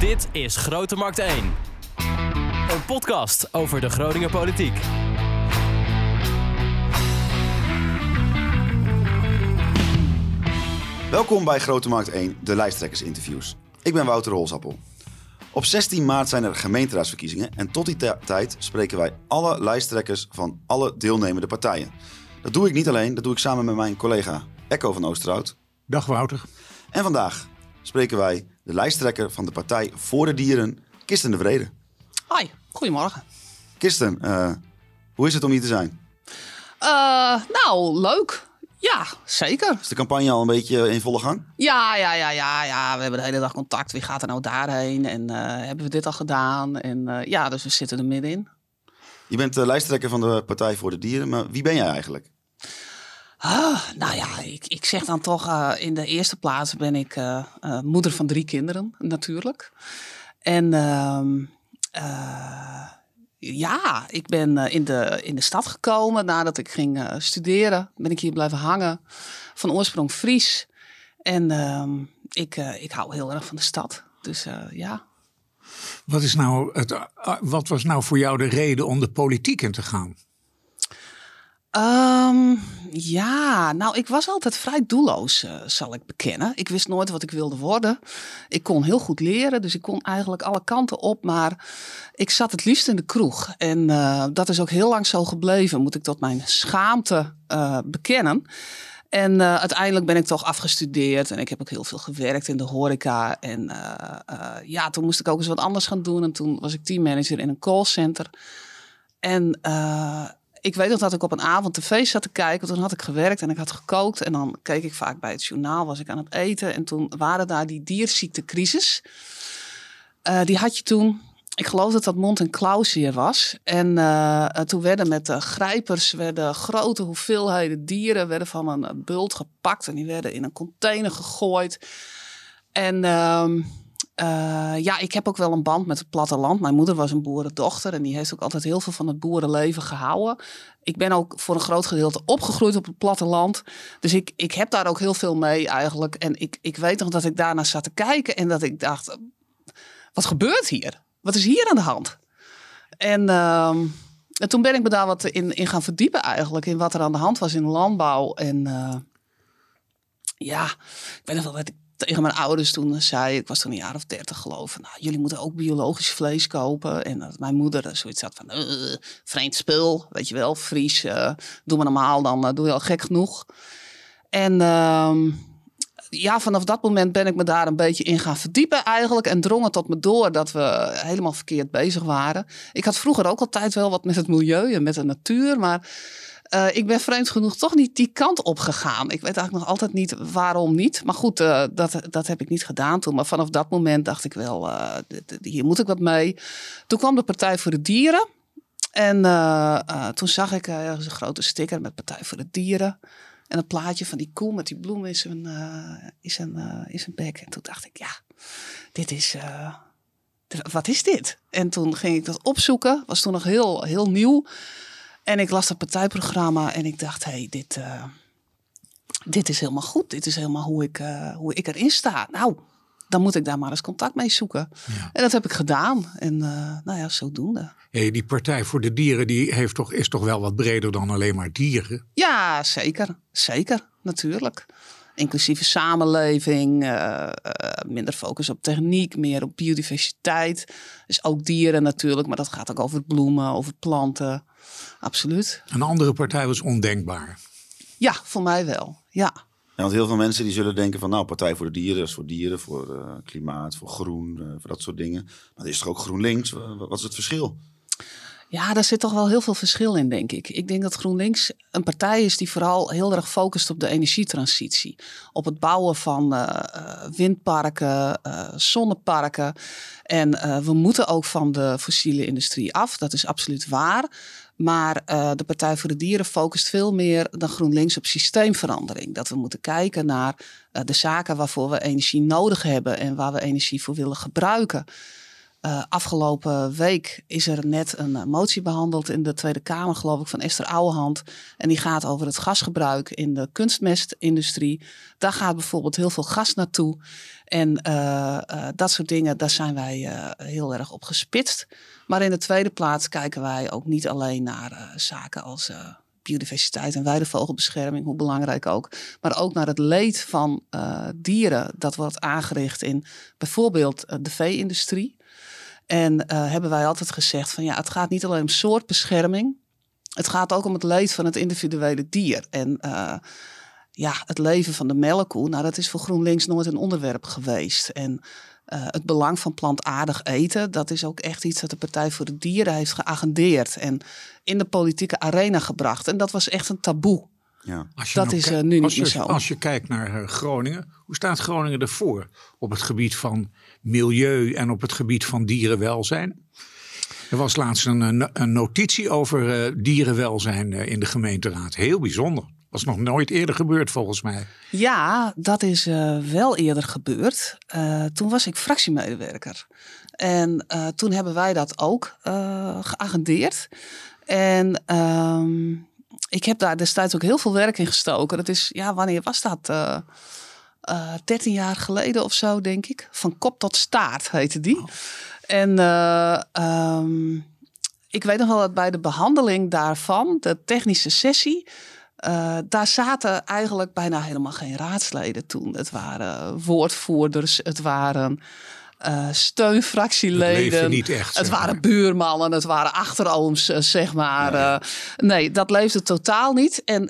Dit is Grote Markt 1. Een podcast over de Groninger politiek. Welkom bij Grote Markt 1, de lijsttrekkersinterviews. Ik ben Wouter Rolsappel. Op 16 maart zijn er gemeenteraadsverkiezingen en tot die tijd spreken wij alle lijsttrekkers van alle deelnemende partijen. Dat doe ik niet alleen, dat doe ik samen met mijn collega Echo van Oosterhout. Dag Wouter. En vandaag spreken wij de lijsttrekker van de Partij voor de Dieren, Kirsten de Vrede. Hi, goedemorgen. Kirsten, eh, hoe is het om hier te zijn? Eh, nou, leuk. Ja, zeker. Is de campagne al een beetje in volle gang? Ja, ja, ja, ja, ja. We hebben de hele dag contact. Wie gaat er nou daarheen? En eh, hebben we dit al gedaan? En ja, dus we zitten er middenin. Je bent de lijsttrekker van de Partij voor de Dieren, maar wie ben jij eigenlijk? Ah, nou ja, ik, ik zeg dan toch, eh, in de eerste plaats ben ik eh, eh, moeder van drie kinderen, natuurlijk. En ehm, eh, ja, ik ben in, de, in de stad gekomen nadat ik ging studeren. Ben ik hier blijven hangen, van oorsprong Fries. En ehm, ik, ik hou heel erg van de stad. Dus ja. Wat, is nou het, wat was nou voor jou de reden om de politiek in te gaan? Ehm, ja, nou, ik was altijd vrij doelloos, eh, zal ik bekennen. Ik wist nooit wat ik wilde worden. Ik kon heel goed leren, dus ik kon eigenlijk alle kanten op. Maar ik zat het liefst in de kroeg. En eh, dat is ook heel lang zo gebleven, moet ik tot mijn schaamte eh, bekennen. En uiteindelijk ben ik toch afgestudeerd en ik heb ook heel veel gewerkt in de horeca. En ja, toen moest ik ook eens wat anders gaan doen. En toen was ik teammanager in een callcenter. En ik weet nog dat ik op een avond tv zat te kijken. Toen had ik gewerkt en ik had gekookt. En dan keek ik vaak bij het journaal, was ik aan het eten. En toen waren daar die dierziektecrisis. Eh, die had je toen. Ik geloof dat dat mond- en klauwzeer was. En eh, eh, toen werden met de grijpers werden grote hoeveelheden dieren werden van een bult gepakt. En die werden in een container gegooid. En ehm, eh, ja, ik heb ook wel een band met het platteland. Mijn moeder was een boerendochter en die heeft ook altijd heel veel van het boerenleven gehouden. Ik ben ook voor een groot gedeelte opgegroeid op het platteland. Dus ik, ik heb daar ook heel veel mee eigenlijk. En ik, ik weet nog dat ik daarna zat te kijken en dat ik dacht, wat gebeurt hier? Wat is hier aan de hand? En, ehm, en toen ben ik me daar wat in, in gaan verdiepen eigenlijk. In wat er aan de hand was in landbouw. En eh, ja, ik weet nog wel dat ik tegen mijn ouders toen zei, ik was toen een jaar of dertig geloof, nou, jullie moeten ook biologisch vlees kopen. En dat mijn moeder zoiets had van, eh, vreemd spul, weet je wel, Fries, eh, doe maar normaal, dan eh, doe je al gek genoeg. En ehm, ja, vanaf dat moment ben ik me daar een beetje in gaan verdiepen eigenlijk. En drong het tot me door dat we helemaal verkeerd bezig waren. Ik had vroeger ook altijd wel wat met het milieu en met de natuur. Maar eh, ik ben vreemd genoeg toch niet die kant op gegaan. Ik weet eigenlijk nog altijd niet waarom niet. Maar goed, eh, dat, dat heb ik niet gedaan toen. Maar vanaf dat moment dacht ik wel, eh, hier moet ik wat mee. Toen kwam de Partij voor de Dieren. En toen zag ik een grote sticker met Partij voor de Dieren. En een plaatje van die koe met die bloem in zijn, in zijn, in zijn bek. En toen dacht ik, ja, dit is... wat is dit? En toen ging ik dat opzoeken. Was toen nog heel, heel nieuw. En ik las dat partijprogramma en ik dacht, hé, hey, dit, eh, dit is helemaal goed. Dit is helemaal hoe ik, eh, hoe ik erin sta. Nou, dan moet ik daar maar eens contact mee zoeken. Ja. En dat heb ik gedaan. En eh, nou ja, zodoende. Hey, die Partij voor de Dieren die heeft toch, is toch wel wat breder dan alleen maar dieren? Ja, zeker. Zeker, natuurlijk. Inclusieve samenleving, eh, eh, minder focus op techniek, meer op biodiversiteit. Dus ook dieren natuurlijk, maar dat gaat ook over bloemen, over planten. Absoluut. Een andere partij was ondenkbaar. Ja, voor mij wel. Ja. Ja, want heel veel mensen die zullen denken van nou, Partij voor de Dieren dat is voor dieren, voor eh, klimaat, voor groen, voor dat soort dingen. Maar er is toch ook GroenLinks? Wa- Wat is het verschil? Ja, daar zit toch wel heel veel verschil in, denk ik. Ik denk dat GroenLinks een partij is die vooral heel erg focust op de energietransitie. Op het bouwen van eh, eh, windparken, eh, zonneparken. En we moeten ook van de fossiele industrie af. Dat is absoluut waar. Maar de Partij voor de Dieren focust veel meer dan GroenLinks op systeemverandering. Dat we moeten kijken naar de zaken waarvoor we energie nodig hebben en waar we energie voor willen gebruiken. Uh, afgelopen week is er net een uh, motie behandeld in de Tweede Kamer, geloof ik, van Esther Ouwehand. En die gaat over het gasgebruik in de kunstmestindustrie. Daar gaat bijvoorbeeld heel veel gas naartoe. En uh, dat soort dingen, daar zijn wij heel erg op gespitst. Maar in de tweede plaats kijken wij ook niet alleen naar zaken als biodiversiteit en weidevogelbescherming, hoe belangrijk ook. Maar ook naar het leed van dieren dat wordt aangericht in bijvoorbeeld de vee-industrie. En uh, hebben wij altijd gezegd van ja, het gaat niet alleen om soortbescherming. Het gaat ook om het leed van het individuele dier. En ja, het leven van de melkkoe, nou dat is voor GroenLinks nooit een onderwerp geweest. En uh, het belang van plantaardig eten, dat is ook echt iets dat de Partij voor de Dieren heeft geagendeerd en in de politieke arena gebracht. En dat was echt een taboe. Ja. Dat nou is uh, nu niet meer zo. Als je kijkt naar uh, Groningen, hoe staat Groningen ervoor op het gebied van milieu en op het gebied van dierenwelzijn? Er was laatst een, een notitie over dierenwelzijn in de gemeenteraad. Heel bijzonder. Was nog nooit eerder gebeurd volgens mij. Ja, dat is uh, wel eerder gebeurd. Toen was ik fractiemedewerker. En toen hebben wij dat ook geagendeerd. En ehm, ik heb daar destijds ook heel veel werk in gestoken. Dat is, ja, wanneer was dat? 13 jaar geleden of zo, denk ik. Van kop tot staart heette die. Oh. En um, ik weet nog wel dat bij de behandeling daarvan, de technische sessie uh, daar zaten eigenlijk bijna helemaal geen raadsleden toen. Het waren woordvoerders, het waren uh, steunfractieleden. Het, niet echt, het waren buurmannen, het waren achterooms, uh, zeg maar. Ja. nee, dat leefde totaal niet. En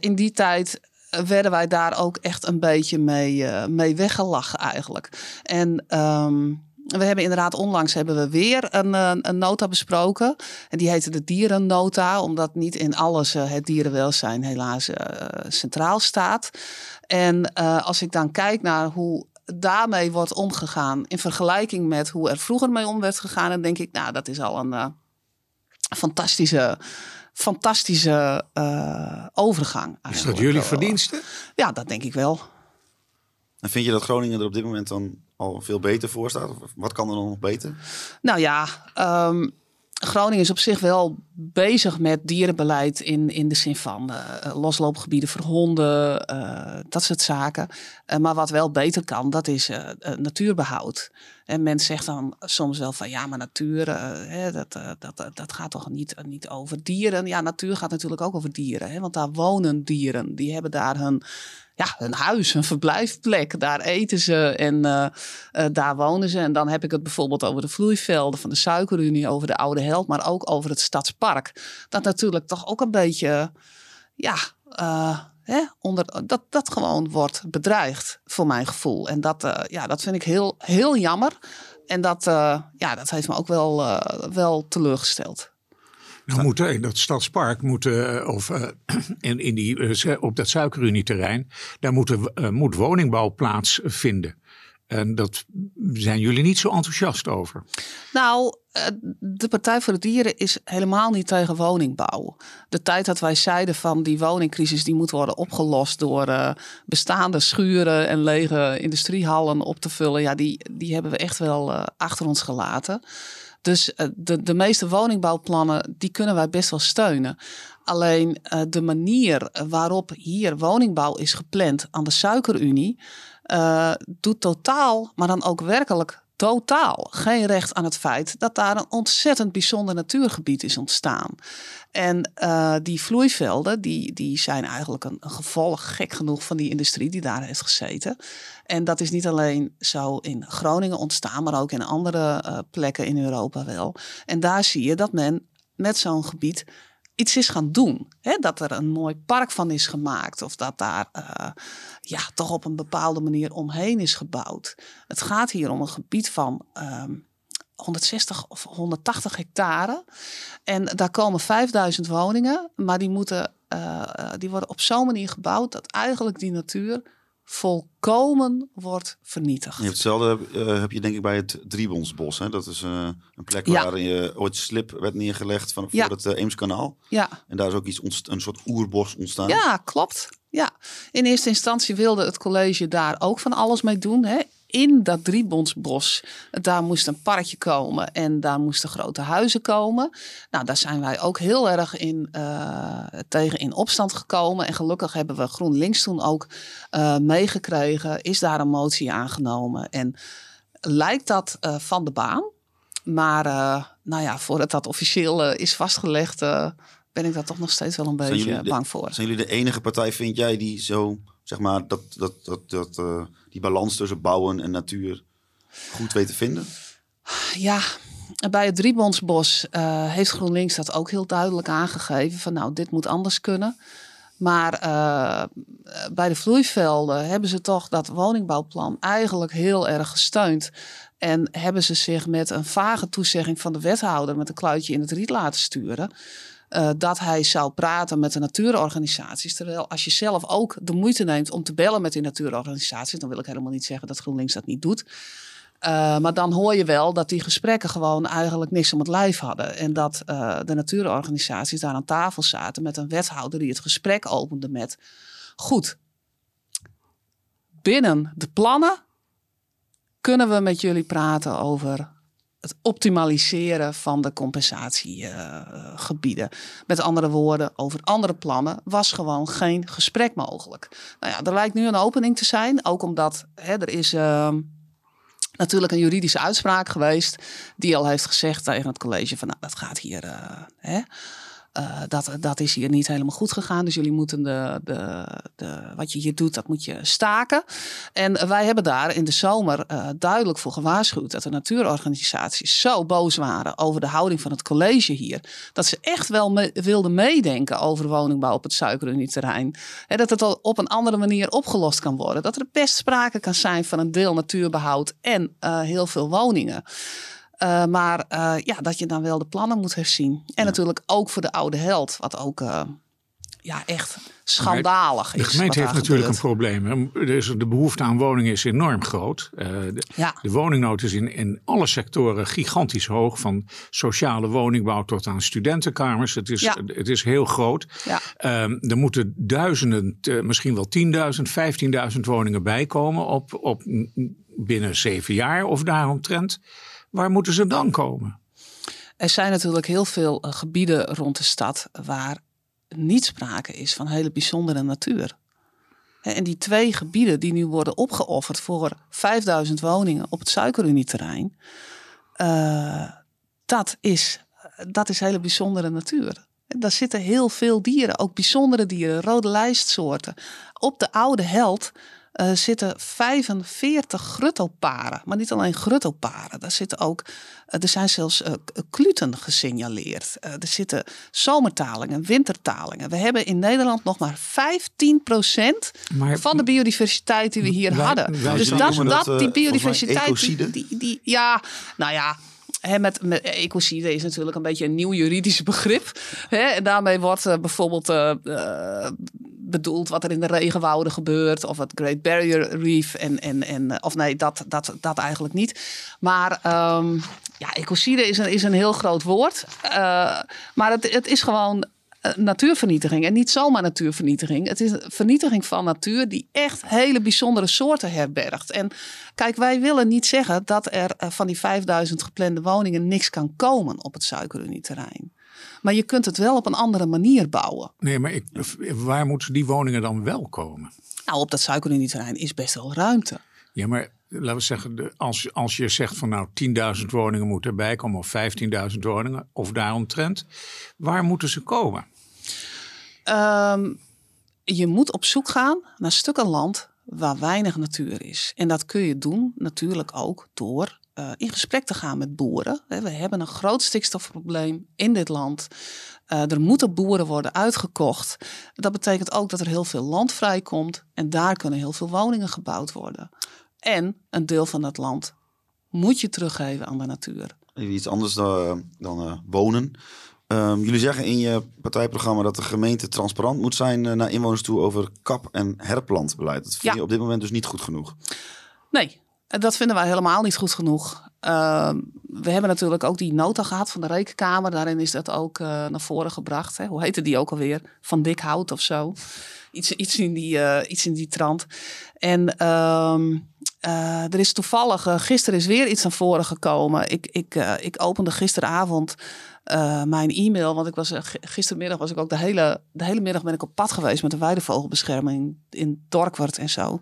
in die tijd werden wij daar ook echt een beetje mee, mee weggelachen eigenlijk. En... Um, we hebben inderdaad onlangs hebben we weer een, eh, een nota besproken. En die heette de dierennota, omdat niet in alles uh, het dierenwelzijn helaas centraal staat. En als ik dan kijk naar hoe daarmee wordt omgegaan in vergelijking met hoe er vroeger mee om werd gegaan, dan denk ik, nou, dat is al een fantastische fantastische overgang. Is dat jullie verdienste? Ja, dat denk ik wel. En vind je dat Groningen er op dit moment dan al veel beter voor staat? Of wat kan er dan nog beter? Nou ja, um, Groningen is op zich wel bezig met dierenbeleid in, in de zin van uh, losloopgebieden voor honden, uh, dat soort zaken. Uh, maar wat wel beter kan, dat is natuurbehoud. En men zegt dan soms wel van ja, maar natuur, hè, dat, dat, dat gaat toch niet, niet over dieren. Ja, natuur gaat natuurlijk ook over dieren, hè, want daar wonen dieren. Die hebben daar hun ja, hun huis, hun verblijfplek. Daar eten ze en daar wonen ze. En dan heb ik het bijvoorbeeld over de vloeivelden van de Suikerunie, over de Oude Held, maar ook over het Stadspark. Dat natuurlijk toch ook een beetje, ja, hè, onder, dat, dat gewoon wordt bedreigd, voor mijn gevoel. En dat, ja, dat vind ik heel, heel jammer. En dat, ja, dat heeft me ook wel, wel teleurgesteld. Nou moet in dat stadspark moeten, of in, in die, op dat suikerunieterrein, daar moet, uh, moet woningbouw plaatsvinden. En dat zijn jullie niet zo enthousiast over. Nou, de Partij voor de Dieren is helemaal niet tegen woningbouw. De tijd dat wij zeiden van die woningcrisis die moet worden opgelost door bestaande schuren en lege industriehallen op te vullen, ja, die, die hebben we echt wel achter ons gelaten. Dus de, de meeste woningbouwplannen, die kunnen wij best wel steunen. Alleen de manier waarop hier woningbouw is gepland aan de Suikerunie, doet totaal, maar dan ook werkelijk totaal geen recht aan het feit dat daar een ontzettend bijzonder natuurgebied is ontstaan. En uh, die vloeivelden, die, die zijn eigenlijk een, gevolg, gek genoeg, van die industrie die daar heeft gezeten. En dat is niet alleen zo in Groningen ontstaan, maar ook in andere uh, plekken in Europa wel. En daar zie je dat men met zo'n gebied iets is gaan doen. Hè? Dat er een mooi park van is gemaakt. Of dat daar uh, ja, toch op een bepaalde manier omheen is gebouwd. Het gaat hier om een gebied van um, 160 of 180 hectare. En daar komen 5000 woningen. Maar die, moeten, uh, die worden op zo'n manier gebouwd dat eigenlijk die natuur volkomen wordt vernietigd. Hetzelfde uh, heb je denk ik bij het Driebonsbos. Hè? Dat is uh, een plek ja. waar je ooit slip werd neergelegd van, voor ja. het uh, Eemskanaal. Ja. En daar is ook iets een soort oerbos ontstaan. Ja, klopt. Ja. In eerste instantie wilde het college daar ook van alles mee doen. Hè? In dat driebondsbos, daar moest een parkje komen en daar moesten grote huizen komen. Nou, daar zijn wij ook heel erg in, uh, tegen in opstand gekomen. En gelukkig hebben we GroenLinks toen ook uh, meegekregen. Is daar een motie aangenomen en lijkt dat uh, van de baan. Maar nou ja, voordat dat officieel is vastgelegd, ben ik daar toch nog steeds wel een beetje bang voor. Zijn jullie de enige partij, vind jij, die zo, zeg maar, dat, dat, dat, dat die balans tussen bouwen en natuur goed weet te vinden? Ja, bij het Driebondsbos uh, heeft GroenLinks dat ook heel duidelijk aangegeven. Van nou, dit moet anders kunnen. Maar uh, bij de vloeivelden hebben ze toch dat woningbouwplan eigenlijk heel erg gesteund. En hebben ze zich met een vage toezegging van de wethouder met een kluitje in het riet laten sturen. Uh, dat hij zou praten met de natuurorganisaties. Terwijl als je zelf ook de moeite neemt om te bellen met die natuurorganisaties, dan wil ik helemaal niet zeggen dat GroenLinks dat niet doet. Uh, maar dan hoor je wel dat die gesprekken gewoon eigenlijk niks om het lijf hadden. En dat uh, de natuurorganisaties daar aan tafel zaten met een wethouder die het gesprek opende met: Goed, binnen de plannen kunnen we met jullie praten over het optimaliseren van de compensatiegebieden. Met andere woorden, over andere plannen was gewoon geen gesprek mogelijk. Nou ja, er lijkt nu een opening te zijn, ook omdat hè, er is. Uh, natuurlijk een juridische uitspraak geweest. Die al heeft gezegd tegen het college van nou, dat gaat hier. Uh, hè, uh, dat, dat is hier niet helemaal goed gegaan. Dus jullie moeten de, de, de, wat je hier doet, dat moet je staken. En wij hebben daar in de zomer uh, duidelijk voor gewaarschuwd dat de natuurorganisaties zo boos waren over de houding van het college hier. Dat ze echt wel me, wilden meedenken over woningbouw op het suikerunieterrein. En dat het al op een andere manier opgelost kan worden. Dat er best sprake kan zijn van een deel natuurbehoud en uh, heel veel woningen. Uh, maar uh, ja, dat je dan wel de plannen moet herzien. En ja. natuurlijk ook voor de oude held, wat ook uh, ja, echt schandalig is. De gemeente heeft natuurlijk een probleem. Dus de behoefte aan woningen is enorm groot. De, ja. de, woningnood is in, in alle sectoren gigantisch hoog. Van sociale woningbouw tot aan studentenkamers. Het is, ja. het is heel groot. Ja. Um, er moeten duizenden, misschien wel 10.000, 15.000 woningen bijkomen op, op binnen zeven jaar of daaromtrent. Waar moeten ze dan komen? Er zijn natuurlijk heel veel uh, gebieden rond de stad waar niet sprake is van hele bijzondere natuur. En die twee gebieden die nu worden opgeofferd voor 5000 woningen op het Suikerunieterrein, uh, dat, is, dat is hele bijzondere natuur. En daar zitten heel veel dieren, ook bijzondere dieren, rode lijstsoorten. Op de oude held uh, zitten 45 gruttelparen. Maar niet alleen gruttelparen. Daar zitten ook, uh, er zijn zelfs uh, kluten gesignaleerd. er zitten zomertalingen, wintertalingen. We hebben in Nederland nog maar 15% maar, van de biodiversiteit die we hier wij, hadden. Wij dus dat, dat, dat die biodiversiteit. Die, die, die, ja, nou ja. He, met, met ecocide is natuurlijk een beetje een nieuw juridisch begrip. He, en daarmee wordt uh, bijvoorbeeld uh, uh, bedoeld wat er in de regenwouden gebeurt. Of het Great Barrier Reef. En, en, en, of nee, dat, dat, dat eigenlijk niet. Maar um, ja, ecocide is een, is een heel groot woord. maar het, het is gewoon natuurvernietiging. En niet zomaar natuurvernietiging. Het is vernietiging van natuur die echt hele bijzondere soorten herbergt. En kijk, wij willen niet zeggen dat er van die 5000 geplande woningen niks kan komen op het suikerunieterrein. Maar je kunt het wel op een andere manier bouwen. Nee, maar ik, waar moeten die woningen dan wel komen? Nou, op dat suikerunieterrein is best wel ruimte. Ja, maar laten we zeggen, als, als je zegt van nou 10.000 woningen moeten erbij komen of 15.000 woningen of daaromtrent, waar moeten ze komen? Um, je moet op zoek gaan naar stukken land waar weinig natuur is. En dat kun je doen natuurlijk ook door uh, in gesprek te gaan met boeren. We hebben een groot stikstofprobleem in dit land. Uh, er moeten boeren worden uitgekocht. Dat betekent ook dat er heel veel land vrijkomt. En daar kunnen heel veel woningen gebouwd worden. En een deel van dat land moet je teruggeven aan de natuur. Even iets anders dan, dan uh, wonen. Um, jullie zeggen in je partijprogramma dat de gemeente transparant moet zijn uh, naar inwoners toe over kap- en herplantbeleid. Dat vind ja. je op dit moment dus niet goed genoeg. Nee, dat vinden wij helemaal niet goed genoeg. ehm, we hebben natuurlijk ook die nota gehad van de rekenkamer. Daarin is dat ook eh, naar voren gebracht. Hè. Hoe heette die ook alweer? Van dik hout of zo. Iets, iets, in, die, eh, iets in die trant. En ehm, eh, er is toevallig, gisteren is weer iets naar voren gekomen. Ik, ik, ik opende gisteravond mijn e-mail, want ik was gistermiddag was ik ook de hele, de hele middag ben ik op pad geweest met de weidevogelbescherming in Dorkwart en zo.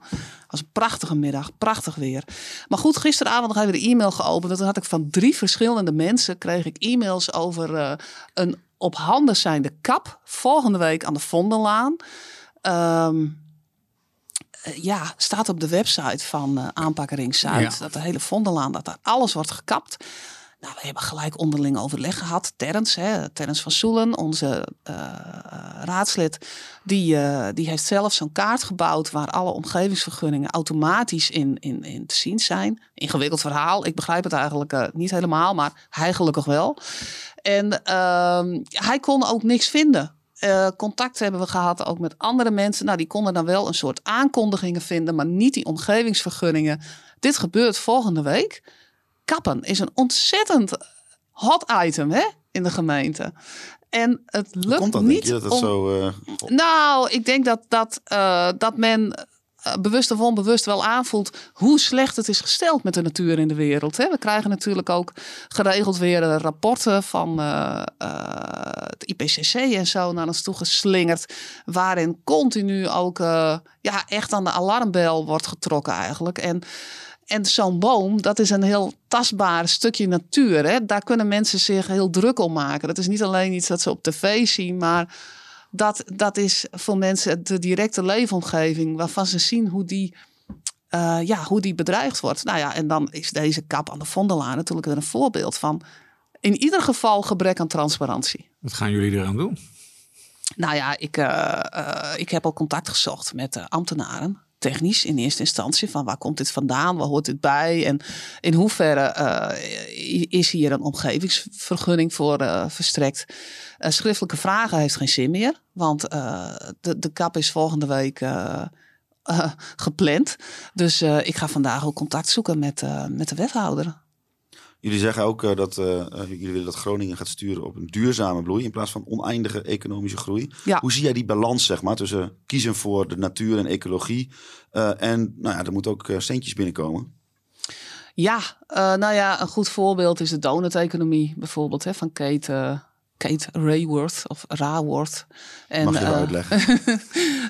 Was een prachtige middag, prachtig weer. Maar goed, gisteravond nog even de e-mail geopend. En toen had ik van drie verschillende mensen kreeg ik e-mails over een op handen zijnde kap volgende week aan de Vondellaan. Um, ja, staat op de website van uh, Aanpak Zuid. Dat de hele Vondelaan, dat daar alles wordt gekapt. Nou, we hebben gelijk onderling overleg gehad. Terrence, hè, van Soelen, onze uh, raadslid, die, uh, die heeft zelf zo'n kaart gebouwd waar alle omgevingsvergunningen automatisch in, in, in te zien zijn. Ingewikkeld verhaal. Ik begrijp het eigenlijk niet helemaal, maar hij gelukkig wel. En uh, hij kon ook niks vinden. Contact hebben we gehad ook met andere mensen. Nou, die konden dan wel een soort aankondigingen vinden, maar niet die omgevingsvergunningen. Dit gebeurt volgende week. Kappen is een ontzettend hot item hè, in de gemeente. En het lukt komt dat, niet. Je, dat om... zo, uh... Nou, ik denk dat, dat, uh, dat men eh, bewust of onbewust wel aanvoelt hoe slecht het is gesteld met de natuur in de wereld. We krijgen natuurlijk ook geregeld weer rapporten van het IPCC en zo naar ons toe geslingerd. Waarin continu ook ja, echt aan de alarmbel wordt getrokken eigenlijk. En, en zo'n boom, dat is een heel tastbaar stukje natuur. Hè? Daar kunnen mensen zich heel druk om maken. Dat is niet alleen iets dat ze op tv zien, maar dat, dat is voor mensen de directe leefomgeving waarvan ze zien hoe die, uh, ja, hoe die bedreigd wordt. Nou ja, en dan is deze kap aan de Vondelaan natuurlijk een voorbeeld van. In ieder geval gebrek aan transparantie. Wat gaan jullie eraan doen? Nou ja, ik, uh, uh, ik heb al contact gezocht met ambtenaren technisch in eerste instantie. Van waar komt dit vandaan? Waar hoort dit bij? En in hoeverre uh, is hier een omgevingsvergunning voor uh, verstrekt? Uh, schriftelijke vragen heeft geen zin meer. Want de, de kap is volgende week gepland. Dus ik ga vandaag ook contact zoeken met, met de wethouder. Jullie zeggen ook uh, dat uh, jullie willen dat Groningen gaat sturen op een duurzame bloei in plaats van oneindige economische groei. Ja. Hoe zie jij die balans zeg maar, tussen kiezen voor de natuur en ecologie uh, en nou ja, er moeten ook centjes binnenkomen? Ja, nou ja, een goed voorbeeld is de donut-economie bijvoorbeeld hè, van Kate Kate Rayworth of Raworth. En, Mag je wel uh, uitleggen?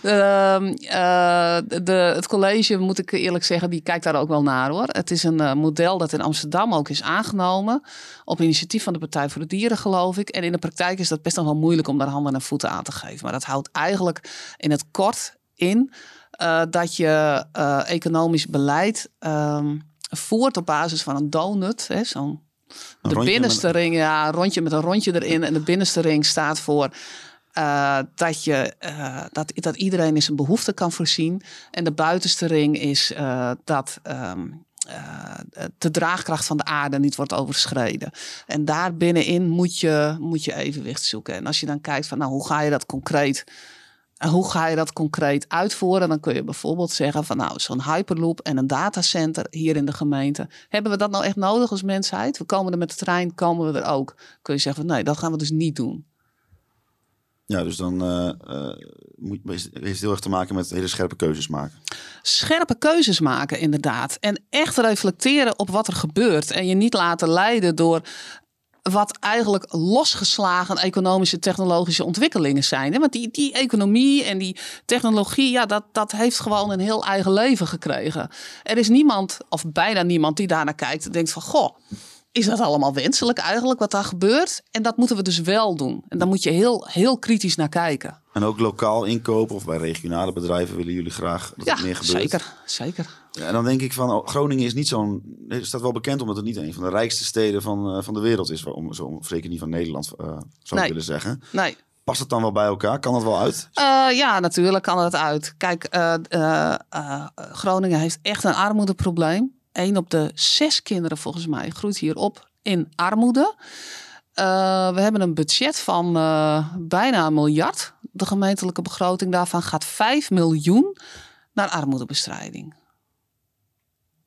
uh, de, het college, moet ik eerlijk zeggen, die kijkt daar ook wel naar hoor. Het is een uh, model dat in Amsterdam ook is aangenomen. Op initiatief van de Partij voor de Dieren, geloof ik. En in de praktijk is dat best nog wel moeilijk om daar handen en voeten aan te geven. Maar dat houdt eigenlijk in het kort in dat je economisch beleid um, voert op basis van een donut. Zo'n de binnenste met... ring, ja, een rondje met een rondje erin. En de binnenste ring staat voor uh, dat, je, uh, dat, dat iedereen in zijn behoefte kan voorzien. En de buitenste ring is uh, dat um, de draagkracht van de aarde niet wordt overschreden. En daar binnenin moet je, moet je evenwicht zoeken. En als je dan kijkt van nou, hoe ga je dat concreet en hoe ga je dat concreet uitvoeren? Dan kun je bijvoorbeeld zeggen van nou, zo'n hyperloop en een datacenter hier in de gemeente. Hebben we dat nou echt nodig als mensheid? We komen er met de trein, komen we er ook. Kun je zeggen van nee, dat gaan we dus niet doen. Ja, dus dan uh, uh, moet, heeft het heel erg te maken met hele scherpe keuzes maken. Scherpe keuzes maken, inderdaad. En echt reflecteren op wat er gebeurt. En je niet laten leiden door wat eigenlijk losgeslagen economische technologische ontwikkelingen zijn. Want die, die economie en die technologie, ja, dat, dat heeft gewoon een heel eigen leven gekregen. Er is niemand, of bijna niemand, die daarnaar kijkt en denkt van, goh, is dat allemaal wenselijk eigenlijk wat daar gebeurt? En dat moeten we dus wel doen. En daar moet je heel, heel kritisch naar kijken. En ook lokaal inkopen of bij regionale bedrijven willen jullie graag dat ja, het meer gebeurt? zeker, zeker. Ja, en dan denk ik van, oh, Groningen is niet zo'n... Staat wel bekend omdat het niet een van de rijkste steden van, uh, van de wereld is. Om, zo, zeker niet van Nederland, uh, zou ik willen zeggen. Nee. Past het dan wel bij elkaar? Kan dat wel uit? Uh, ja, natuurlijk kan het uit. Kijk, Groningen heeft echt een armoedeprobleem. Een op de zes kinderen volgens mij groeit hier op in armoede. We hebben een budget van bijna een miljard. De gemeentelijke begroting daarvan gaat 5 miljoen naar armoedebestrijding.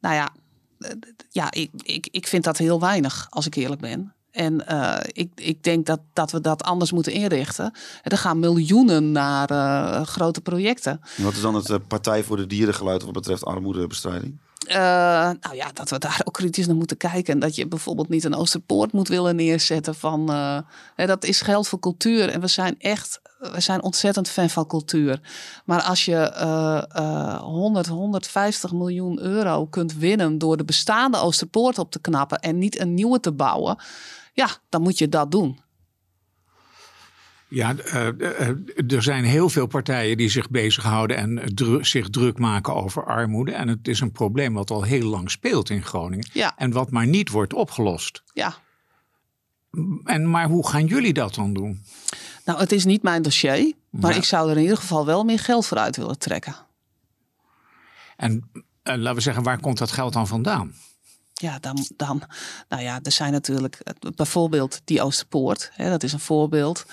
Nou ja, ja, ik, ik, ik vind dat heel weinig, als ik eerlijk ben. En uh, ik, ik denk dat, dat we dat anders moeten inrichten. Er gaan miljoenen naar uh, grote projecten. En wat is dan het Partij voor de Dierengeluid wat betreft armoedebestrijding? Nou ja, dat we daar ook kritisch naar moeten kijken. En dat je bijvoorbeeld niet een Oosterpoort moet willen neerzetten van... Hè, dat is geld voor cultuur. En we zijn echt we zijn ontzettend fan van cultuur. Maar als je uh, 100, 150 miljoen euro kunt winnen door de bestaande Oosterpoort op te knappen en niet een nieuwe te bouwen, ja, dan moet je dat doen. Ja, uh, er zijn heel veel partijen die zich bezighouden en dru zich druk maken over armoede. En het is een probleem wat al heel lang speelt in Groningen. Ja. En wat maar niet wordt opgelost. Ja. En, maar hoe gaan jullie dat dan doen? Nou, het is niet mijn dossier, maar ik zou er in ieder geval wel meer geld voor uit willen trekken. En uh, laten we zeggen, waar komt dat geld dan vandaan? Ja, dan, dan nou ja, er zijn natuurlijk bijvoorbeeld die Oosterpoort, hè, dat is een voorbeeld.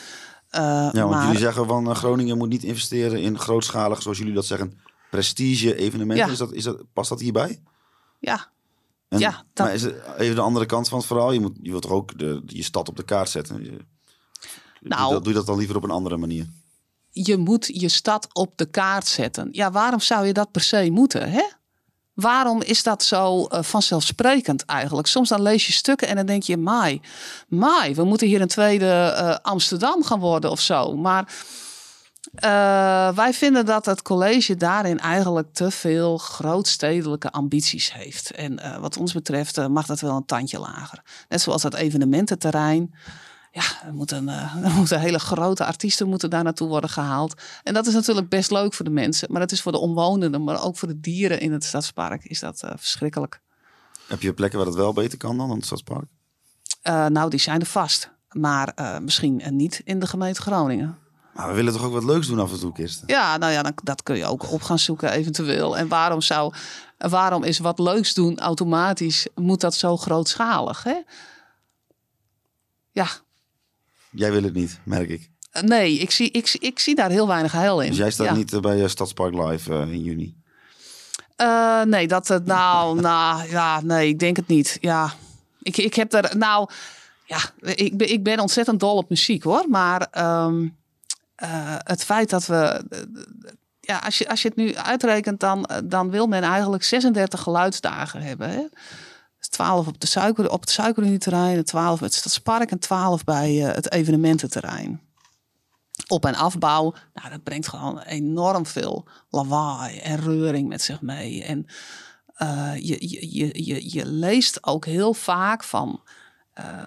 Uh, ja, want maar, jullie zeggen van uh, Groningen moet niet investeren in grootschalig, zoals jullie dat zeggen, prestige evenementen. Ja. Is dat, is dat, past dat hierbij? Ja. En, ja dat... Maar is het even de andere kant van het verhaal? Je, moet, je wilt toch ook de, je stad op de kaart zetten? Je, nou, doe, doe je dat dan liever op een andere manier? Je moet je stad op de kaart zetten. Ja, waarom zou je dat per se moeten? Hè? Waarom is dat zo uh, vanzelfsprekend eigenlijk? Soms dan lees je stukken en dan denk je, mai, mai, we moeten hier een tweede uh, Amsterdam gaan worden of zo. Maar uh, wij vinden dat het college daarin eigenlijk te veel grootstedelijke ambities heeft. En wat ons betreft mag dat wel een tandje lager. Net zoals dat evenemententerrein ja, er moeten, uh, er moeten hele grote artiesten moeten daar naartoe worden gehaald. En dat is natuurlijk best leuk voor de mensen. Maar dat is voor de omwonenden, maar ook voor de dieren in het stadspark is dat uh, verschrikkelijk. Heb je plekken waar het wel beter kan dan in het stadspark? Uh, nou, die zijn er vast. Maar misschien niet in de gemeente Groningen. Maar we willen toch ook wat leuks doen af en toe, Kirsten? Ja, nou ja, dan, dat kun je ook op gaan zoeken eventueel. En waarom zou, waarom is wat leuks doen automatisch, moet dat zo grootschalig? Hè? Ja, Jij wil het niet, merk ik. Nee, ik zie, ik, ik zie daar heel weinig heil in. Dus jij staat niet bij Stadspark Live in juni? Uh, nee, dat het nou, nou, ja, nee, ik denk het niet. Ja, ik, ik heb er, nou, ja, ik, ben, ik ben ontzettend dol op muziek hoor. Maar um, uh, het feit dat we, ja, als je, als je het nu uitrekent, dan, dan wil men eigenlijk 36 geluidsdagen hebben. Hè? 12 op, de suiker, op het suikerunieterrein, 12 bij het Stadspark en 12 bij het evenemententerrein. Op- en afbouw, nou, dat brengt gewoon enorm veel lawaai en reuring met zich mee. En uh, je, je, je, je leest ook heel vaak van uh,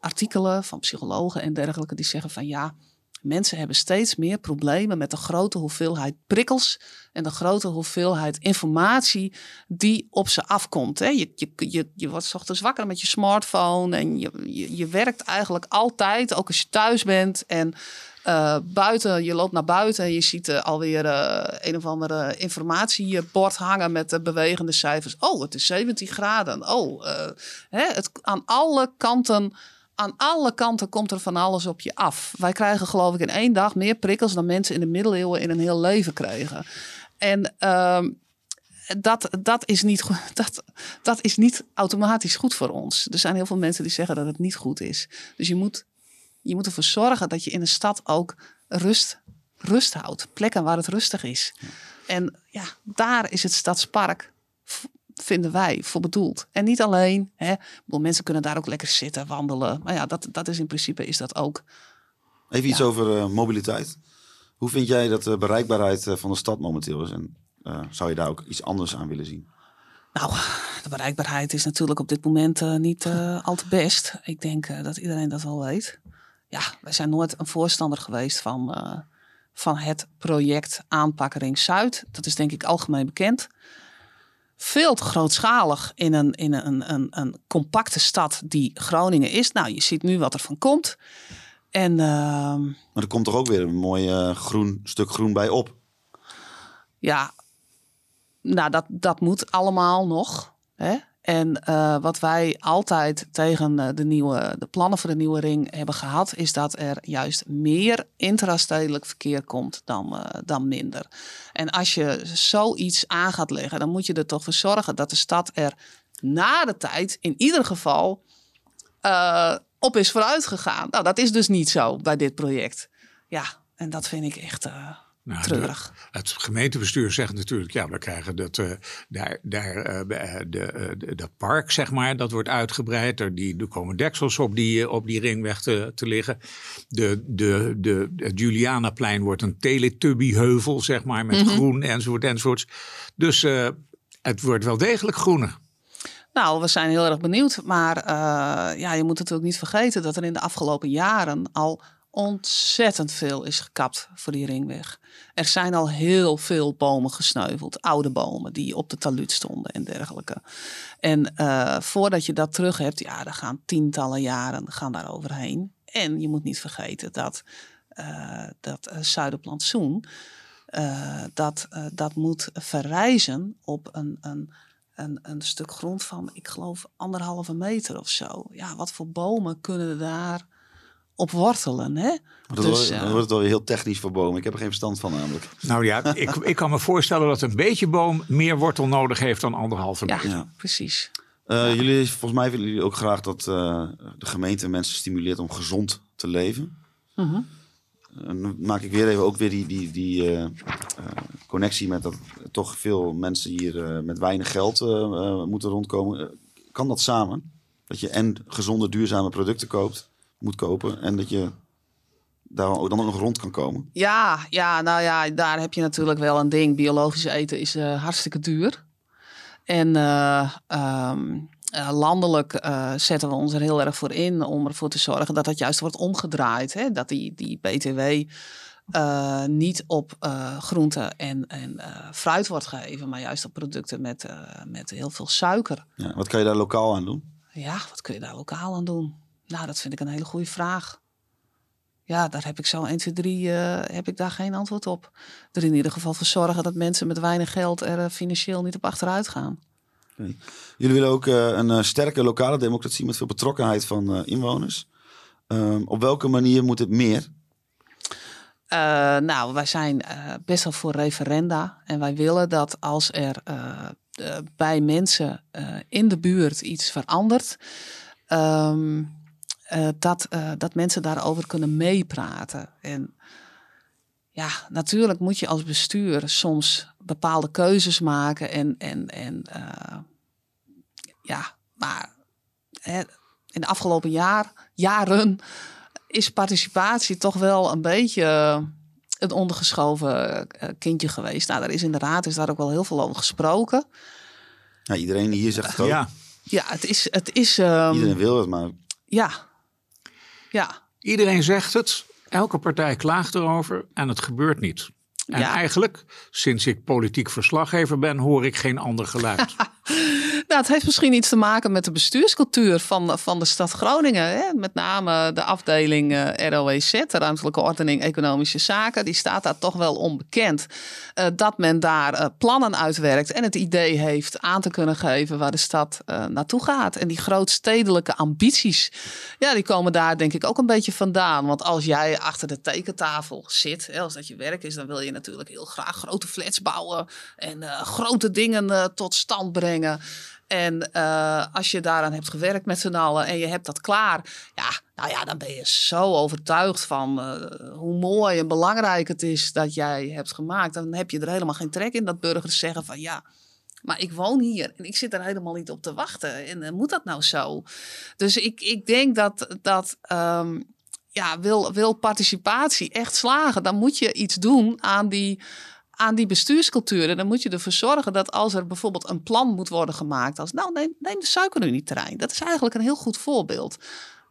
artikelen van psychologen en dergelijke die zeggen van ja, Mensen hebben steeds meer problemen met de grote hoeveelheid prikkels en de grote hoeveelheid informatie die op ze afkomt. Je, je, je, je wordt ochtends wakker met je smartphone en je, je, werkt eigenlijk altijd, ook als je thuis bent. En uh, buiten, je loopt naar buiten en je ziet uh, alweer uh, een of andere informatiebord hangen met de bewegende cijfers. Oh, het is 17 graden. Oh, hè, het, aan alle kanten aan alle kanten komt er van alles op je af. Wij krijgen geloof ik in één dag meer prikkels dan mensen in de middeleeuwen in een heel leven kregen. En uh, dat, dat, is niet, dat, dat is niet automatisch goed voor ons. Er zijn heel veel mensen die zeggen dat het niet goed is. Dus je moet, je moet ervoor zorgen dat je in een stad ook rust, rust houdt. Plekken waar het rustig is. En ja, daar is het stadspark vinden wij voor bedoeld. En niet alleen, hè, bedoel, mensen kunnen daar ook lekker zitten, wandelen. Maar ja, dat, dat is in principe is dat ook. Even iets over uh, mobiliteit. Hoe vind jij dat de bereikbaarheid eh, van de stad momenteel is? En uh, zou je daar ook iets anders aan willen zien? Nou, de bereikbaarheid is natuurlijk op dit moment uh, niet al te best. Ik denk dat iedereen dat wel weet. Ja, wij zijn nooit een voorstander geweest van, van het project Aanpakkering Zuid. Dat is denk ik algemeen bekend veel te grootschalig in een, in een, een, een compacte stad die Groningen is. Nou, je ziet nu wat er van komt. En, uh, maar er komt toch ook weer een mooi uh, groen, stuk groen bij op? Ja, nou, dat, dat moet allemaal nog. Hè? En uh, wat wij altijd tegen uh, de, nieuwe, de plannen voor de nieuwe ring hebben gehad, is dat er juist meer intrastedelijk verkeer komt dan, uh, dan minder. En als je zoiets aan gaat leggen, dan moet je er toch voor zorgen dat de stad er na de tijd in ieder geval op is vooruit gegaan. Nou, dat is dus niet zo bij dit project. Ja, en dat vind ik echt. Nou, Treurig. De, het gemeentebestuur zegt natuurlijk, ja, we krijgen dat, uh, daar, daar uh, de, de, de, park, zeg maar, dat wordt uitgebreid. Er, die, er komen deksels op die, op die ringweg te, te liggen. De, de, de, het Julianaplein wordt een teletubbyheuvel, zeg maar, met mm -hmm. groen enzovoort enzovoorts. Dus het wordt wel degelijk groener. Nou, we zijn heel erg benieuwd. Maar ja, je moet natuurlijk niet vergeten dat er in de afgelopen jaren al ontzettend veel is gekapt voor die ringweg. Er zijn al heel veel bomen gesneuveld, oude bomen die op de taluut stonden en dergelijke. En uh, voordat je dat terug hebt, ja, dan gaan tientallen jaren gaan daar overheen. En je moet niet vergeten dat uh, dat uh, Zuiderplantsoen, dat, dat moet verrijzen op een, een een, een, stuk grond van, ik geloof, anderhalve meter of zo. Ja, wat voor bomen kunnen daar op wortelen. Hè? Dat dus, wordt, wordt het wel heel technisch voor bomen. Ik heb er geen verstand van namelijk. Nou ja, ik, ik kan me voorstellen dat een beetje boom meer wortel nodig heeft dan anderhalve meter. Ja, precies. Uh, jullie, volgens mij willen jullie ook graag dat uh, de gemeente mensen stimuleert om gezond te leven. Uh -huh. dan maak ik weer even ook weer die, die, die uh, connectie met dat toch veel mensen hier met weinig geld moeten rondkomen. kan dat samen? Dat je en gezonde, duurzame producten koopt moet kopen. En dat je daar dan ook nog rond kan komen. Ja, ja, nou ja, daar heb je natuurlijk wel een ding. Biologisch eten is uh, hartstikke duur. En uh, um, uh, landelijk zetten we ons er heel erg voor in om ervoor te zorgen dat dat juist wordt omgedraaid. Hè? Dat die, die BTW niet op groenten en, en fruit wordt gegeven, maar juist op producten met, met heel veel suiker. Ja, wat kan je daar lokaal aan doen? Ja, wat kun je daar lokaal aan doen? Nou, dat vind ik een hele goede vraag. Ja, daar heb ik zo 1, 2, 3 uh, heb ik daar geen antwoord op. Er in ieder geval voor zorgen dat mensen met weinig geld er uh, financieel niet op achteruit gaan. Jullie willen ook uh, een uh, sterke lokale democratie met veel betrokkenheid van inwoners. Um, op welke manier moet het meer? nou, wij zijn best wel voor referenda. En wij willen dat als er bij mensen in de buurt iets verandert. Um, uh, dat, uh, dat mensen daarover kunnen meepraten. En ja, natuurlijk moet je als bestuur soms bepaalde keuzes maken. En, en, en uh, ja, maar hè, in de afgelopen jaar, jaren is participatie toch wel een beetje een ondergeschoven kindje geweest. Nou, daar is in de raad is daar ook wel heel veel over gesproken. Ja, iedereen hier zegt het ook. Ja, ja het is... Het is um, iedereen wil het, maar... Ja, ja. Iedereen zegt het, elke partij klaagt erover en het gebeurt niet. En ja. eigenlijk, sinds ik politiek verslaggever ben, hoor ik geen ander geluid. Nou, het heeft misschien iets te maken met de bestuurscultuur van, van de stad Groningen. Hè? Met name de afdeling uh, ROEZ, de Ruimtelijke Ordening Economische Zaken. Die staat daar toch wel onbekend. Uh, dat men daar uh, plannen uitwerkt en het idee heeft aan te kunnen geven waar de stad naartoe gaat. En die grootstedelijke ambities, ja, die komen daar denk ik ook een beetje vandaan. Want als jij achter de tekentafel zit, hè, als dat je werk is, dan wil je natuurlijk heel graag grote flats bouwen en grote dingen tot stand brengen. En uh, als je daaraan hebt gewerkt met z'n allen en je hebt dat klaar, ja, nou ja, dan ben je zo overtuigd van uh, hoe mooi en belangrijk het is dat jij hebt gemaakt. Dan heb je er helemaal geen trek in dat burgers zeggen van ja, maar ik woon hier en ik zit er helemaal niet op te wachten. En uh, moet dat nou zo? Dus ik, ik denk dat, dat um, ja, wil, wil participatie echt slagen, dan moet je iets doen aan die aan die bestuurscultuur. En dan moet je ervoor zorgen dat als er bijvoorbeeld een plan moet worden gemaakt, als nou neem, neem de suikerunieterrein. Dat is eigenlijk een heel goed voorbeeld.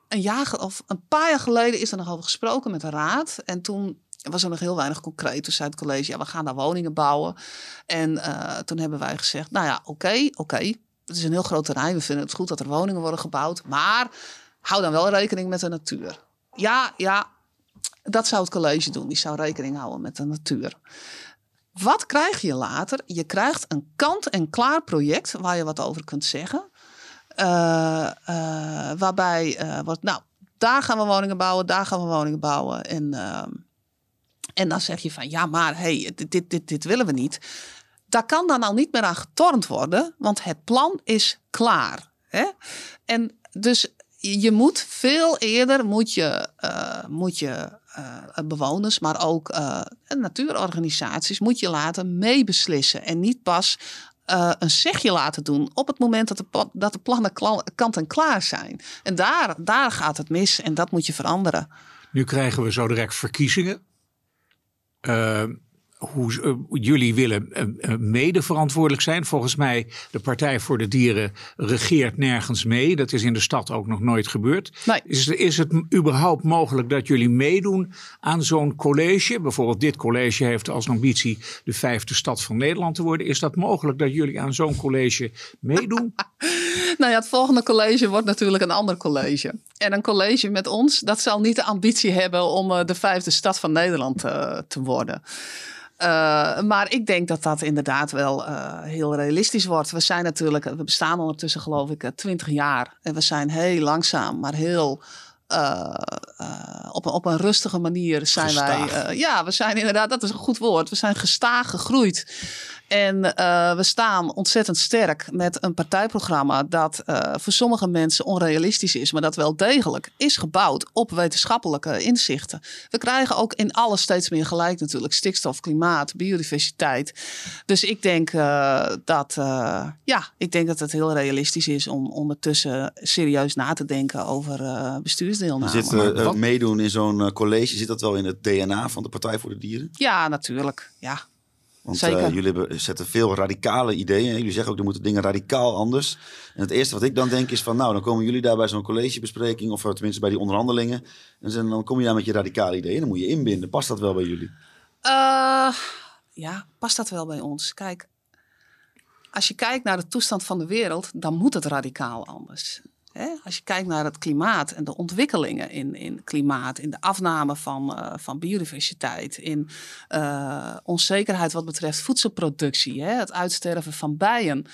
Een jaar of een paar jaar geleden is er nog over gesproken met de raad. En toen was er nog heel weinig concreet. Toen zei het college, ja, we gaan daar woningen bouwen. En uh, toen hebben wij gezegd, nou ja, oké, oké. Okay. Het is een heel groot terrein. We vinden het goed dat er woningen worden gebouwd. Maar hou dan wel rekening met de natuur. Ja, ja, dat zou het college doen. Die zou rekening houden met de natuur. Wat krijg je later? Je krijgt een kant-en-klaar project waar je wat over kunt zeggen. eh, eh, waarbij eh, wordt, nou, daar gaan we woningen bouwen, daar gaan we woningen bouwen. En, ehm, en dan zeg je van, ja, maar hey, dit, dit, dit, willen we niet. Daar kan dan al niet meer aan getornd worden, want het plan is klaar. Hè? En dus je moet veel eerder moet je, moet je bewoners, maar ook eh, natuurorganisaties, moet je laten meebeslissen. En niet pas eh, een zegje laten doen op het moment dat de, dat de plannen kant en klaar zijn. En daar, daar gaat het mis en dat moet je veranderen. Nu krijgen we zo direct verkiezingen. Eh, hoe, eh, jullie willen eh, eh, mede verantwoordelijk zijn. Volgens mij, de Partij voor de Dieren regeert nergens mee. Dat is in de stad ook nog nooit gebeurd. Nee. Is, is het überhaupt mogelijk dat jullie meedoen aan zo'n college? Bijvoorbeeld dit college heeft als ambitie de vijfde stad van Nederland te worden. Is dat mogelijk dat jullie aan zo'n college meedoen? Nou ja, het volgende college wordt natuurlijk een ander college. En een college met ons, dat zal niet de ambitie hebben om de vijfde stad van Nederland te worden. Eh, maar ik denk dat dat inderdaad wel eh, heel realistisch wordt. We zijn natuurlijk, we bestaan ondertussen geloof ik twintig jaar. En we zijn heel langzaam, maar heel eh, eh, op, een, op een rustige manier zijn Gestaag. wij. eh, ja, we zijn inderdaad, dat is een goed woord. We zijn gestaag gegroeid. En eh, we staan ontzettend sterk met een partijprogramma dat eh, voor sommige mensen onrealistisch is, maar dat wel degelijk is gebouwd op wetenschappelijke inzichten. We krijgen ook in alles steeds meer gelijk natuurlijk. Stikstof, klimaat, biodiversiteit. Dus ik denk, eh, dat, eh, ja, ik denk dat het heel realistisch is om ondertussen serieus na te denken over eh bestuursdeelname. Zit wat- meedoen in zo'n college, zit dat wel in het DNA van de Partij voor de Dieren? Ja, natuurlijk. Ja. Want eh, jullie hebben, zetten veel radicale ideeën. Jullie zeggen ook, er moeten dingen radicaal anders. En het eerste wat ik dan denk is van, nou, dan komen jullie daar bij zo'n collegebespreking, of eh, tenminste bij die onderhandelingen. En dan- dan kom je daar met je radicale ideeën. Dan moet je inbinden. Past dat wel bij jullie? Eh, ja, past dat wel bij ons? Kijk, als je kijkt naar de toestand van de wereld, dan moet het radicaal anders. Hè? Als je kijkt naar het klimaat en de ontwikkelingen in, in klimaat, in de afname van, eh, van biodiversiteit, in eh, onzekerheid wat betreft voedselproductie, hè? het uitsterven van bijen.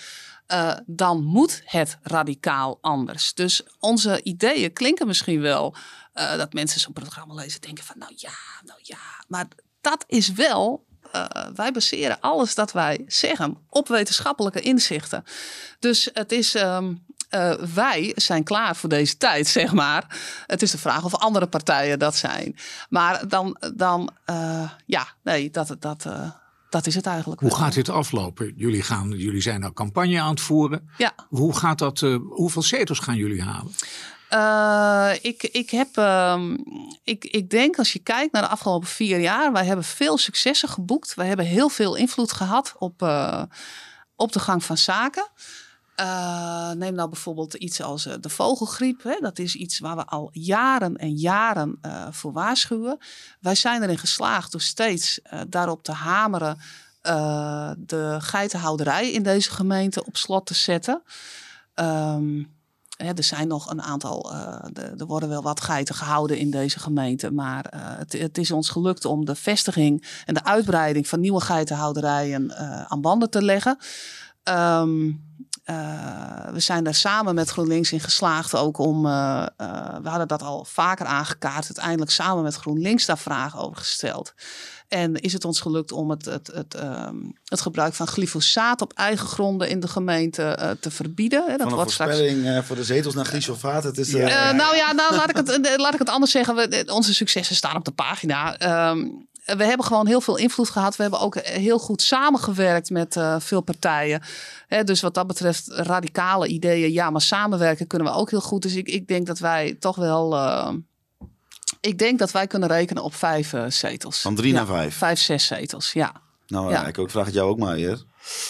eh, dan moet het radicaal anders. Dus onze ideeën klinken misschien wel dat mensen zo'n programma lezen en denken van nou ja, nou ja. Maar dat is wel, wij baseren alles dat wij zeggen op wetenschappelijke inzichten. Dus het is, ehm, eh, wij zijn klaar voor deze tijd, zeg maar. Het is de vraag of andere partijen dat zijn. Maar dan, dan eh, ja, nee, dat, dat, eh, dat is het eigenlijk. Hoe gaat dit aflopen? Jullie, gaan, jullie zijn nou campagne aan het voeren. Ja. Hoe gaat dat, hoeveel zetels gaan jullie halen? Ik, ik, heb, ehm, ik, ik denk als je kijkt naar de afgelopen vier jaar, wij hebben veel successen geboekt. Wij hebben heel veel invloed gehad op, op de gang van zaken. Eh, neem nou bijvoorbeeld iets als eh, de vogelgriep. Hè? Dat is iets waar we al jaren en jaren eh, voor waarschuwen. Wij zijn erin geslaagd door steeds daarop te hameren. de geitenhouderij in deze gemeente op slot te zetten. Ehm, Hè, er zijn nog een aantal, er worden wel wat geiten gehouden in deze gemeente. Maar het, het is ons gelukt om de vestiging en de uitbreiding van nieuwe geitenhouderijen aan banden te leggen. Ehm, eh, we zijn daar samen met GroenLinks in geslaagd ook om, eh, eh, we hadden dat al vaker aangekaart, uiteindelijk samen met GroenLinks daar vragen over gesteld. En is het ons gelukt om het, het, het, ehm, het gebruik van glyfosaat op eigen gronden in de gemeente te verbieden. Hè, Dat wordt straks voor de zetels naar glyfosaat. Het is, nou ja, nou, laat, ik het, laat ik het anders zeggen. We, onze successen staan op de pagina. Ehm, we hebben gewoon heel veel invloed gehad. We hebben ook heel goed samengewerkt met eh, veel partijen. Hè, dus wat dat betreft radicale ideeën. Ja, maar samenwerken kunnen we ook heel goed. Dus ik, ik denk dat wij toch wel... eh, ik denk dat wij kunnen rekenen op vijf eh, zetels. Van drie Ja, naar vijf. Vijf, zes zetels, ja. nou, ja. ik ook, vraag het jou ook maar.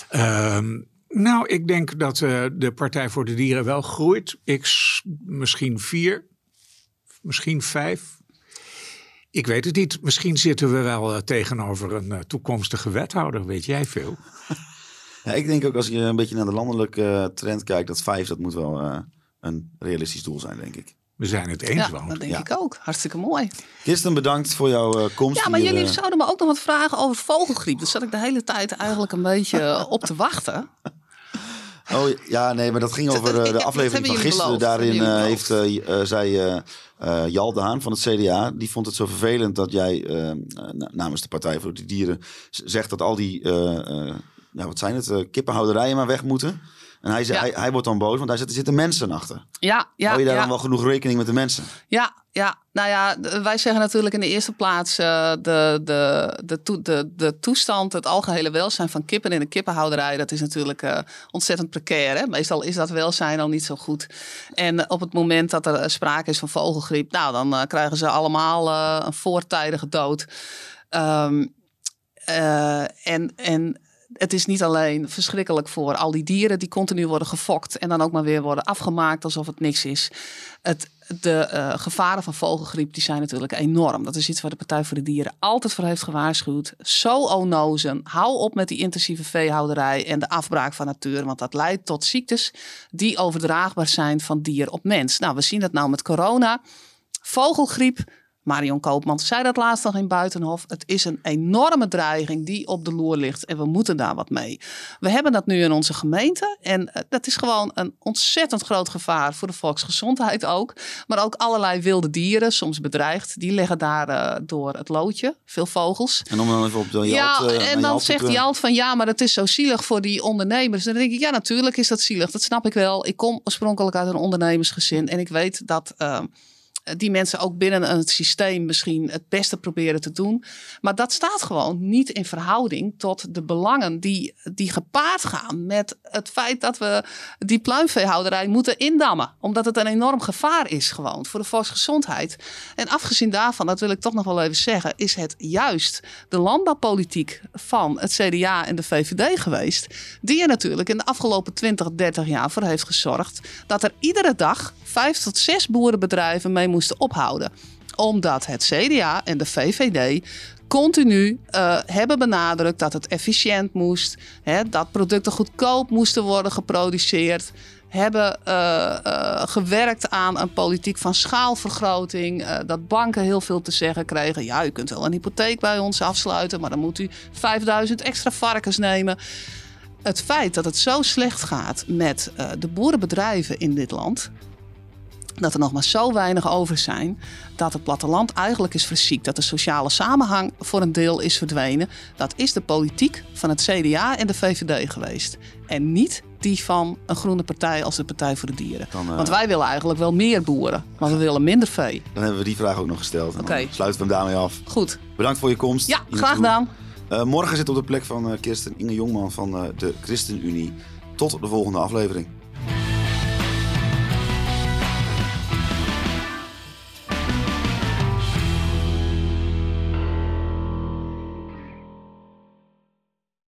Ehm, nou, ik denk dat eh, de Partij voor de Dieren wel groeit. Ik misschien vier, misschien vijf. Ik weet het niet. Misschien zitten we wel eh, tegenover een eh, toekomstige wethouder. Weet jij veel? Ja, ik denk ook als je een beetje naar de landelijke eh, trend kijkt, dat vijf, dat moet wel een realistisch doel zijn, denk ik. We zijn het eens, Ja, dat denk Ja. ik ook. Hartstikke mooi. Kirsten, bedankt voor jouw komst Ja, maar hier, jullie zouden me ook nog wat vragen over vogelgriep. Daar zat ik de hele tijd eigenlijk een beetje op te wachten. Oh ja, nee, maar dat ging over eh, de aflevering van gisteren. beloofd, Daarin eh, heeft, eh, zei eh, Jal de Haan van het CDA, die vond het zo vervelend dat jij na- namens de Partij voor de Dieren zegt dat al die, ja, wat zijn het, kippenhouderijen maar weg moeten. En hij, Ja. hij, hij wordt dan boos, want hij zegt er zitten mensen achter. Ja, ja, Hou je daar ja. dan wel genoeg rekening met de mensen? Ja, ja, nou ja, wij zeggen natuurlijk in de eerste plaats eh, de, de, de, toe- de, de toestand, het algehele welzijn van kippen in de kippenhouderij. Dat is natuurlijk eh, ontzettend precair. Hè? Meestal is dat welzijn al niet zo goed. En op het moment dat er eh, sprake is van vogelgriep, nou dan krijgen ze allemaal een voortijdige dood. Ehm, eh, en, en het is niet alleen verschrikkelijk voor al die dieren die continu worden gefokt en dan ook maar weer worden afgemaakt alsof het niks is. Het, de eh, gevaren van vogelgriep die zijn natuurlijk enorm. Dat is iets waar de Partij voor de Dieren altijd voor heeft gewaarschuwd. Zo onnozen. Hou op met die intensieve veehouderij en de afbraak van natuur. Want dat leidt tot ziektes die overdraagbaar zijn van dier op mens. Nou, we zien dat nou met corona. Vogelgriep. Marion Koopman zei dat laatst nog in Buitenhof. Het is een enorme dreiging die op de loer ligt en we moeten daar wat mee. We hebben dat nu in onze gemeente en eh, dat is gewoon een ontzettend groot gevaar voor de volksgezondheid ook. Maar ook allerlei wilde dieren, soms bedreigd, die leggen daar eh, door het loodje. Veel vogels. En om dan even op de Jalt, Ja, eh, en dan Jalt zegt Jalt van ja, maar het is zo zielig voor die ondernemers. Dan denk ik, ja, natuurlijk is dat zielig. Dat snap ik wel. Ik kom oorspronkelijk uit een ondernemersgezin en ik weet dat. eh, die mensen ook binnen het systeem misschien het beste proberen te doen. Maar dat staat gewoon niet in verhouding tot de belangen die, die gepaard gaan met het feit dat we die pluimveehouderij moeten indammen. Omdat het een enorm gevaar is gewoon voor de volksgezondheid. En afgezien daarvan, dat wil ik toch nog wel even zeggen, is het juist de landbouwpolitiek van het CDA en de VVD geweest. Die er natuurlijk in de afgelopen 20, 30 jaar voor heeft gezorgd dat er iedere dag vijf tot zes boerenbedrijven mee moesten ophouden. Omdat het CDA en de VVD continu eh, hebben benadrukt dat het efficiënt moest, hè, dat producten goedkoop moesten worden geproduceerd. Hebben eh, eh, gewerkt aan een politiek van schaalvergroting. dat banken heel veel te zeggen kregen. Ja, u kunt wel een hypotheek bij ons afsluiten, maar dan moet u 5000 extra varkens nemen. Het feit dat het zo slecht gaat met de boerenbedrijven in dit land, dat er nog maar zo weinig over zijn. Dat het platteland eigenlijk is verziekt. Dat de sociale samenhang voor een deel is verdwenen. Dat is de politiek van het CDA en de VVD geweest. En niet die van een groene partij als de Partij voor de Dieren. Dan, eh, Want wij willen eigenlijk wel meer boeren. Maar we willen minder vee. Dan hebben we die vraag ook nog gesteld. Oké. Sluiten we hem daarmee af. Goed. Bedankt voor je komst. Ja, graag gedaan. Eh, morgen zit op de plek van eh, Kirsten Inge Jongman van de ChristenUnie. Tot de volgende aflevering.